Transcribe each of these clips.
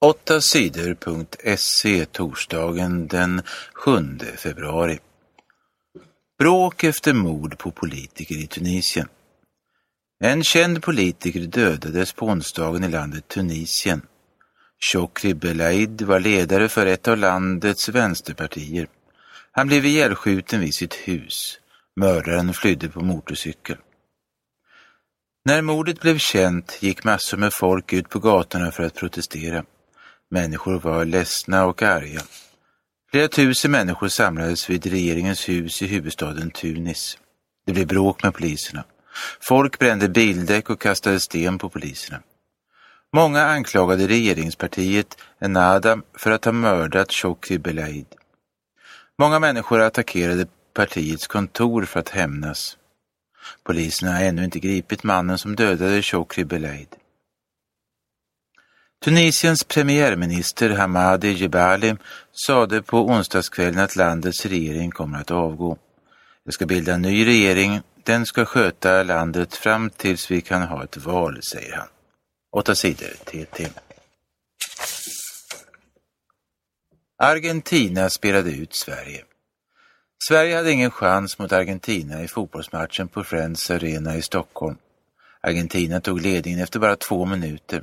8 sidor.se torsdagen den 7 februari. Bråk efter mord på politiker i Tunisien. En känd politiker dödades på onsdagen i landet Tunisien. Chokri Belaid var ledare för ett av landets vänsterpartier. Han blev ihjälskjuten vid sitt hus. Mördaren flydde på motorcykel. När mordet blev känt gick massor med folk ut på gatorna för att protestera. Människor var ledsna och arga. Flera tusen människor samlades vid regeringens hus i huvudstaden Tunis. Det blev bråk med poliserna. Folk brände bildäck och kastade sten på poliserna. Många anklagade regeringspartiet Ennahda för att ha mördat Chokri Belaid. Många människor attackerade partiets kontor för att hämnas. Polisen har ännu inte gripit mannen som dödade Chokri Belaid. Tunisiens premiärminister Hamadi Jebali sade på onsdagskvällen att landets regering kommer att avgå. Det ska bilda en ny regering. Den ska sköta landet fram tills vi kan ha ett val, säger han. Åtta sidor TT. Argentina spelade ut Sverige. Sverige hade ingen chans mot Argentina i fotbollsmatchen på Friends Arena i Stockholm. Argentina tog ledningen efter bara två minuter.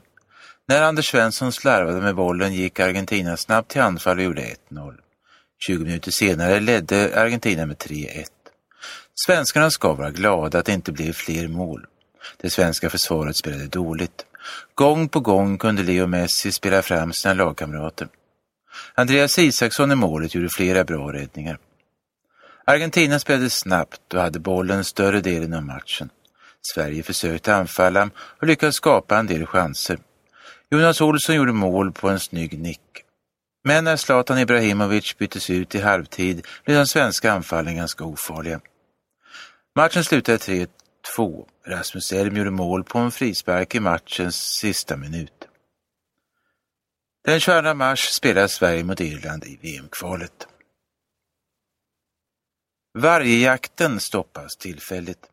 När Anders Svensson slarvade med bollen gick Argentina snabbt till anfall och gjorde 1-0. 20 minuter senare ledde Argentina med 3-1. Svenskarna ska vara glada att det inte blev fler mål. Det svenska försvaret spelade dåligt. Gång på gång kunde Leo Messi spela fram sina lagkamrater. Andreas Isaksson i målet gjorde flera bra räddningar. Argentina spelade snabbt och hade bollen större delen av matchen. Sverige försökte anfalla och lyckades skapa en del chanser. Jonas Olsson gjorde mål på en snygg nick. Men när Zlatan Ibrahimovic byttes ut i halvtid blev de svenska anfallen ganska ofarliga. Matchen slutade 3-2. Rasmus Elm gjorde mål på en frispark i matchens sista minut. Den 22 mars spelar Sverige mot Irland i VM-kvalet. Vargjakten stoppas tillfälligt.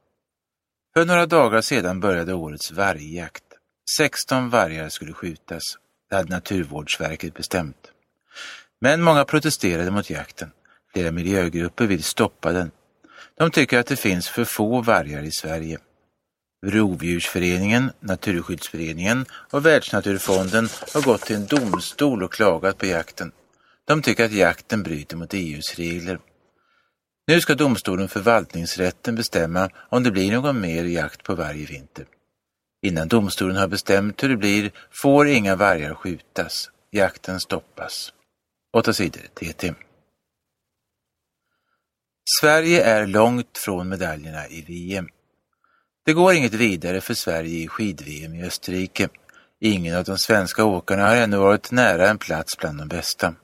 För några dagar sedan började årets vargjakt. 16 vargar skulle skjutas. Det hade Naturvårdsverket bestämt. Men många protesterade mot jakten. Flera miljögrupper vill stoppa den. De tycker att det finns för få vargar i Sverige. Rovdjursföreningen, Naturskyddsföreningen och Världsnaturfonden har gått till en domstol och klagat på jakten. De tycker att jakten bryter mot EUs regler. Nu ska domstolen förvaltningsrätten bestämma om det blir någon mer jakt på varje vinter. Innan domstolen har bestämt hur det blir får inga vargar skjutas. Jakten stoppas. 8 sidor TT. Sverige är långt från medaljerna i VM. Det går inget vidare för Sverige i skid-VM i Österrike. Ingen av de svenska åkarna har ännu varit nära en plats bland de bästa.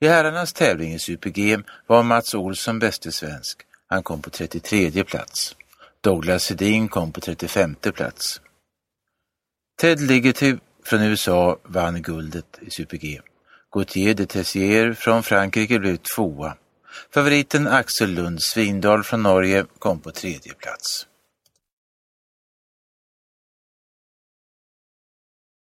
I herrarnas tävling i Super-G var Mats Olsson bäste svensk. Han kom på 33 plats. Douglas Hedin kom på 35 plats. Ted Ligety från USA vann guldet i Super-G. Gauthier de Tessier från Frankrike blev tvåa. Favoriten Axel Lund Svindal från Norge kom på tredje plats.